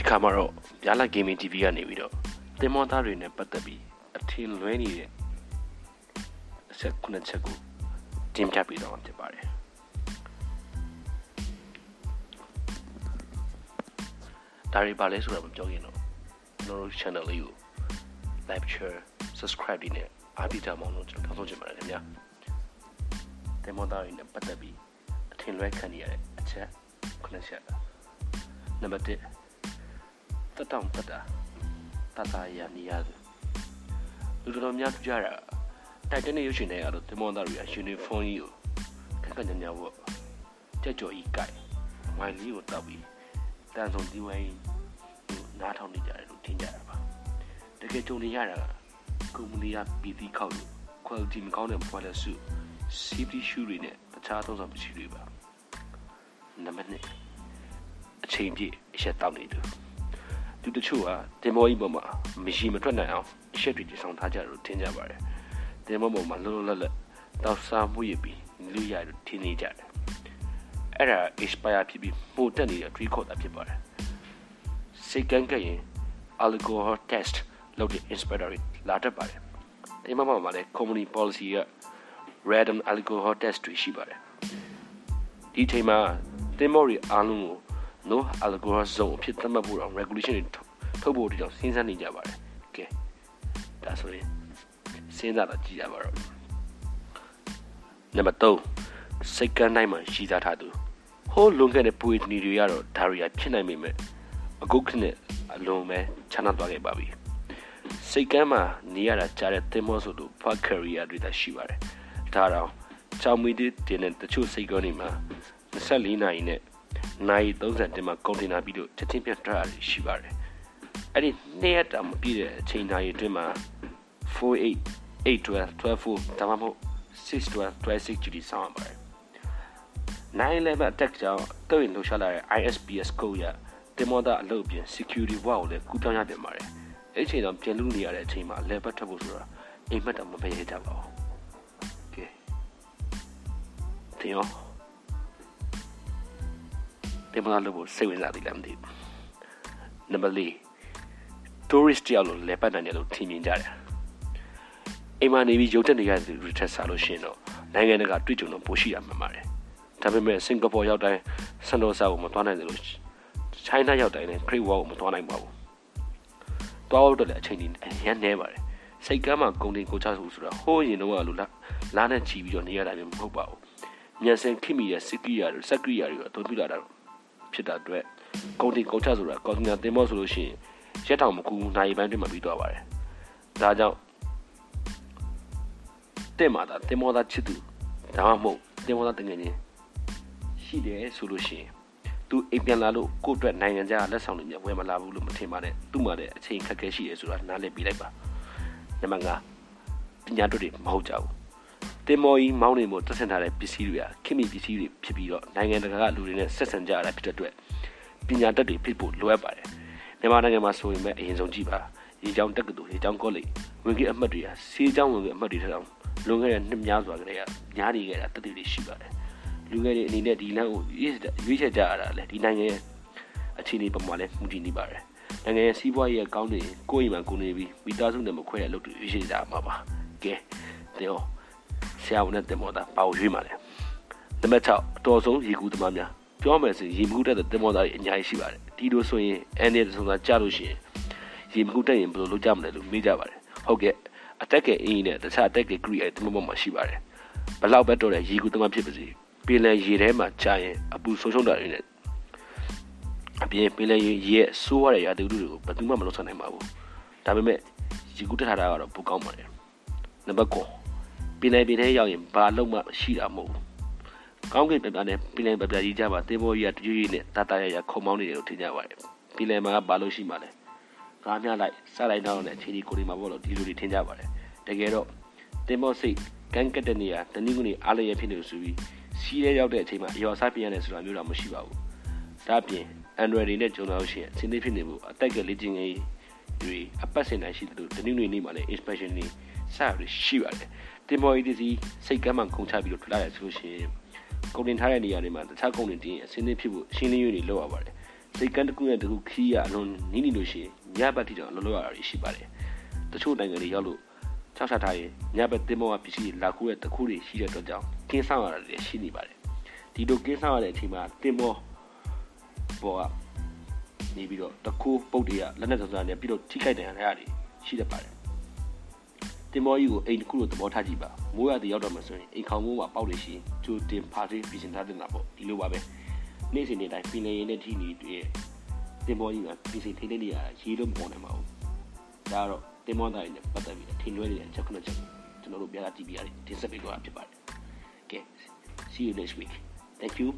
ဒီခါမှာတော့ဗျာလာ gaming TV ကနေပြီးတော့တင်မောသားတွေနဲ့ပတ်သက်ပြီးအထင်လွဲနေတဲ့အချက်ခုနှစ်ချက်ကိုတင်ပြပေးတော့မှာဖြစ်ပါတယ်ဒါတွေပါလဲဆိုတော့မပြောခင်တော့ကျွန်တော်တို့ channel လေးကို like share subscribe ဒီနဲ့အားပေးကြမအောင်လို့ကျွန်တော်တောင်းဆိုချင်ပါတယ်ခင်ဗျာတင်မောသားတွေနဲ့ပတ်သက်ပြီးအထင်လွဲခံနေရတဲ့အချက်ခုနှစ်ချက်နံပါတ်1 တက်တောင်တက်တာတတရနေရတယ်လူတော်များကြတာတိုက်တဲ့နေရုပ်ရှင်တွေကတော့တင်မောသားတွေကယူနီဖောင်းကြီးကိုခက်ခက်ညံ့ညံ့ပေါ့ကြက်ကြော်ကြီးကြိုက်မိုင်လေးကိုတောက်ပြီးတန်ဆုံဒီဝိုင်းနားထောင်နေကြတယ်လို့ထင်ကြတာပါတကယ်ကြုံနေရတာကကုမ္ပဏီကပြည်သီးခောက်လို့ quality မကောင်းတဲ့ product စု safety shoe တွေနဲ့တခြားသုံးဆောင်ပစ္စည်းတွေပါနံပါတ်2အချိန်ပြည့်အရက်တောက်နေတယ် သူတချို့ကတင်မောကြီးပေါ်မှာမရှိမထွက်နိုင်အောင်အရက်တွေတည်ဆောင်ထားကြတယ်လို့ထင်ကြပါတယ်တင်မောပေါ်မှာလောလောလတ်လတ်တောက်စားမှုရပြီးလူရလို့ထင်နေကြတယ်အဲ့ဒါ expire ဖြစ်ပြီးပိုတက်နေတဲ့ tree ခေါ်တာဖြစ်ပါတယ်စိတ်ကန်းကရင် alcohol test လုပ်တဲ့ inspector လာတတ်ပါတယ်ဒီမှာမှလည်း company policy က random alcohol test တွေရှိပါတယ်ဒီချိန်မှာတင်မောရီအားလုံးကို no alcohol zone အဖြစ်သတ်မှတ်ဖို့တော့ regulation တွေထုတ်ဖို့ဒီကြောင့်စဉ်းစားနေကြပါတယ်ကဲဒါဆိုရင်စဉ်းစားတော့ကြည့်ရပါတော့နံပါတ်3စိတ်ကန်းတိုင်းမှာရှိသားထားသူဟိုးလွန်ခဲ့တဲ့ပွေနီတွေကတော့ဒါရီယာဖြစ်နိုင်ပေမဲ့အခုခနဲ့အလုံးပဲချမ်းသာသွားခဲ့ပါပြီစိတ်ကမ်းမှာနေရတာကြားတဲ့သင်္ဘောဆိုလို့ဖတ်ကရီယာတွေသာရှိပါတယ်ဒါတော့ချောင်းမီတဲ့တင်တဲ့တချို့စိတ်ကောင်းတွေမှာ24နာရီနဲ့ နိုင်30တင်မှာကွန်တိန်နာပြီးတော့ချက်ချင်းပြတ်ထွက်ရရှိပါတယ်အဲ့ဒီနေ့ရက်တာမပြည့်တဲ့အချိန်တိုင်းအတွင်းမှာ48 812 12ဒါမှမဟုတ်612 26 GD ဆောင်းပါတယ်911 attack ကြောင့်တုံ့ပြန်လှုပ်ရှားလာတဲ့ ISPS code ရတင်မောတာအလုပ်ပြင် security wall ကိုလည်းကူးပြောင်းရပြန်ပါတယ်အဲ့ချိန်တော့ပြန်လူနေရတဲ့အချိန်မှာ level ထွက်ဖို့ဆိုတာအိမ်မက်တော့မဖယ်ရကြပါဘူးကဲတင်ရော တင်မောတာလို့စိတ်ဝင်စားသေးလားမသိဘူးနံပါတ်၄ tourist တယောက်လို့လဲပတ်နိုင်တယ်လို့ထင်မြင်ကြတယ်အိမ်မှာနေပြီးရုပ်တက်နေရတဲ့လူတွေထက်စားလို့ရှိရင်တော့နိုင်ငံတကာတွေ့ကြုံတော့ပိုရှိရမှာပါတယ်ဒါပေမဲ့စင်ကာပူရောက်တိုင်းစန်ဒိုဆာကိုမသွားနိုင်တယ်လို့ချိုင်းနာရောက်တိုင်းလည်း Great Wall ကိုမသွားနိုင်ပါဘူးသွားဖို့တော့လည်းအချိန်ကြီးရန်နေပါတယ်စိတ်ကမ်းမှာဂုံတင်ကိုချဆိုဆိုတာဟိုးရင်တော့လူလားလားနဲ့ချီပြီးတော့နေရတာမျိုးမဟုတ်ပါဘူးမြန်စင်ခိမိရဲ့စကီယာတွေစကီယာတွေအသုံးပြုလာတာ ဖြစ်တာအတွက်ဂုံတင်ကိုချဆိုတာကော်စင်နာတင်မောဆိုလို့ရှိရင်ရက်တောင်မကူနိုင်ပိုင်းတွင်မှပြီးသွားပါတယ်ဒါကြောင့်တင်မာတာတင်မောတာချစ်သူဒါမှမဟုတ်တင်မောတာတငယ်ချင်းရှိတယ်ဆိုလို့ရှိရင်သူအိမ်ပြန်လာလို့ကိုယ့်အတွက်နိုင်ငံခြားလက်ဆောင်တွေမြဝယ်မလာဘူးလို့မထင်ပါနဲ့သူ့မှာလည်းအချိန်ခက်ခဲရှိတယ်ဆိုတာနားလည်ပြီးလိုက်ပါနံပါတ်5ပညာတို့တွေမဟုတ်ကြဘူး တင်မော်ကြီးမောင်းနေမို့တက်ဆင်ထားတဲ့ပစ္စည်းတွေကခင်မီပစ္စည်းတွေဖြစ်ပြီးတော့နိုင်ငံတကာကလူတွေနဲ့ဆက်ဆံကြရတာဖြစ်တဲ့အတွက်ပညာတတ်တွေဖြစ်ဖို့လိုအပ်ပါတယ်မြန်မာနိုင်ငံမှာဆိုရင်ပဲအရင်ဆုံးကြည့်ပါရေချောင်းတက္ကသိုလ်ရေချောင်းကောလိပ်ဝင်ကြီးအမှတ်တွေကစေးချောင်းဝင်ကြီးအမှတ်တွေထက်အောင်လွန်ခဲ့တဲ့နှစ်များစွာကလေးကညားနေခဲ့တာတတိတွေရှိပါတယ်လူငယ်တွေအနေနဲ့ဒီလမ်းကိုရွေးရွေးချယ်ကြရတာလေဒီနိုင်ငံရဲ့အခြေအနေပုံမှာလည်းမူတည်နေပါတယ်နိုင်ငံရဲ့စီးပွားရေးအကောင်းတွေကိုယ့်အိမ်မှာကိုနေပြီးမိသားစုနဲ့မခွဲတဲ့အလုပ်တွေရွေးချယ်ကြမှာပါကဲတဲ့ဟော ဆရာဝန်နဲ့တင်မောတာပါဝင်ရွေးမှာလေနံပါတ်6အတော်ဆုံးရေကူးသမားများပြောမယ်ဆိုရင်ရေမကူးတဲ့တင်မောတာတွေအများကြီးရှိပါတယ်ဒီလိုဆိုရင်အန်ဒီဆိုတာကြားလို့ရှိရင်ရေမကူးတဲ့ရင်ဘယ်လိုလုပ်ကြမလဲလို့မေးကြပါတယ်ဟုတ်ကဲ့အတက်ကဲအင်းနဲ့တခြားအတက်ကဲ create တင်မောပေါ်မှာရှိပါတယ်ဘလောက်ပဲတော့တဲ့ရေကူးသမားဖြစ်ပါစေပင်လယ်ရေထဲမှာကြာရင်အပူဆုံးရှုံးတာတွေနဲ့အပြင်ပင်လယ်ရေရဲ့ဆိုးရတဲ့ရာသီဥတုတွေကိုဘယ်သူမှမလုပ်ဆောင်နိုင်ပါဘူးဒါပေမဲ့ရေကူးတက်ထားတာကတော့ပိုကောင်းပါတယ်နံပါတ်9ပ င်လယ်ပင်ထဲရောက်ရင်ဘာလုံးမှရှိတာမဟုတ်ဘူးကောင်းကင်ပြပြနဲ့ပင်လယ်ပြပြကြီးကြပါသင်္ဘောကြီးကတရွေ့နဲ့တတရရခုံမောင်းနေတယ်လို့ထင်ကြပါတယ်ပင်လယ်မှာဘာလို့ရှိမှလဲကားများလိုက်စလိုက်တော့နဲ့ခြေဒီကိုဒီမှာပေါ့လို့ဒီလိုတွေထင်ကြပါတယ်တကယ်တော့သင်္ဘောစိတ်ကန်းကက်တဲ့နေရာတနည်းနည်းအားလျက်ဖြစ်နေလို့ဆိုပြီးစီးရဲရောက်တဲ့အချိန်မှာအရောစားပြရတယ်ဆိုတာမျိုးတော့မရှိပါဘူးဒါအပြင် Android တွေနဲ့ကြုံတော့ရှိရင်အစင်းသေးဖြစ်နေမှုအတက်ကလေ့ကျင့်ရေးတွေအပတ်စဉ်တိုင်းရှိတယ်လို့တနည်းနည်းနေ့မှာလည်း inspection တွေစရရှိပါတယ် တင်မော် EDC စိတ်ကမ်းမှခုံချပြီးတော့ထွက်လာရဆိုလို့ရှိရင်ကုန်တင်ထားတဲ့နေရာတွေမှာတခြားကုန်တင်တင်အစင်းသေးဖြစ်ဖို့ရှင်းလင်းရေးတွေလုပ်ရပါတယ်စိတ်ကန်းတစ်ခုနဲ့တစ်ခုခီးရအလွန်နီးနီးလို့ရှိရင်ညဘက်ထိတော့အလုံးလုံးရတာရှိပါတယ်တချို့နိုင်ငံတွေရောက်လို့ချောက်ချထားရင်ညဘက်တင်မောကပစ္စည်းလာခိုးတဲ့တခုတွေရှိတဲ့အတွက်ကြောင့်ကင်းဆောင်ရတာတွေရှိနေပါတယ်ဒီလိုကင်းဆောင်ရတဲ့အချိန်မှာတင်မောပေါ်ကနေပြီးတော့တခုပုတ်တွေကလက်နဲ့စုံစမ်းနေပြီးတော့ထိခိုက်တယ်ရတာတွေရှိတတ်ပါတယ် တင်မောကြီးကိုအိမ်တစ်ခုလိုသဘောထားကြည့်ပါမိုးရတဲ့ရောက်တော့မှဆိုရင်အိမ်ခေါင်မိုးမှာပေါက်လို့ရှိရင်ကျိုးတင်ဖားသေးပြင်ထားတင်တာပေါ့ဒီလိုပါပဲနေ့စဉ်နေ့တိုင်းပင်လယ်ရင်းနဲ့ထိနေတွေ့တင်မောကြီးကပြင်ဆင်ထိနေနေရတာရေးလို့မပေါ်နိုင်ပါဘူးဒါကတော့တင်မောသားတွေနဲ့ပတ်သက်ပြီးထင်လွဲနေတဲ့ချက်ခုနှစ်ချက်ကျွန်တော်တို့ပြတာကြည့်ပြရတယ်တင်ဆက်ပေးတော့ဖြစ်ပါတယ် Okay see you next week thank you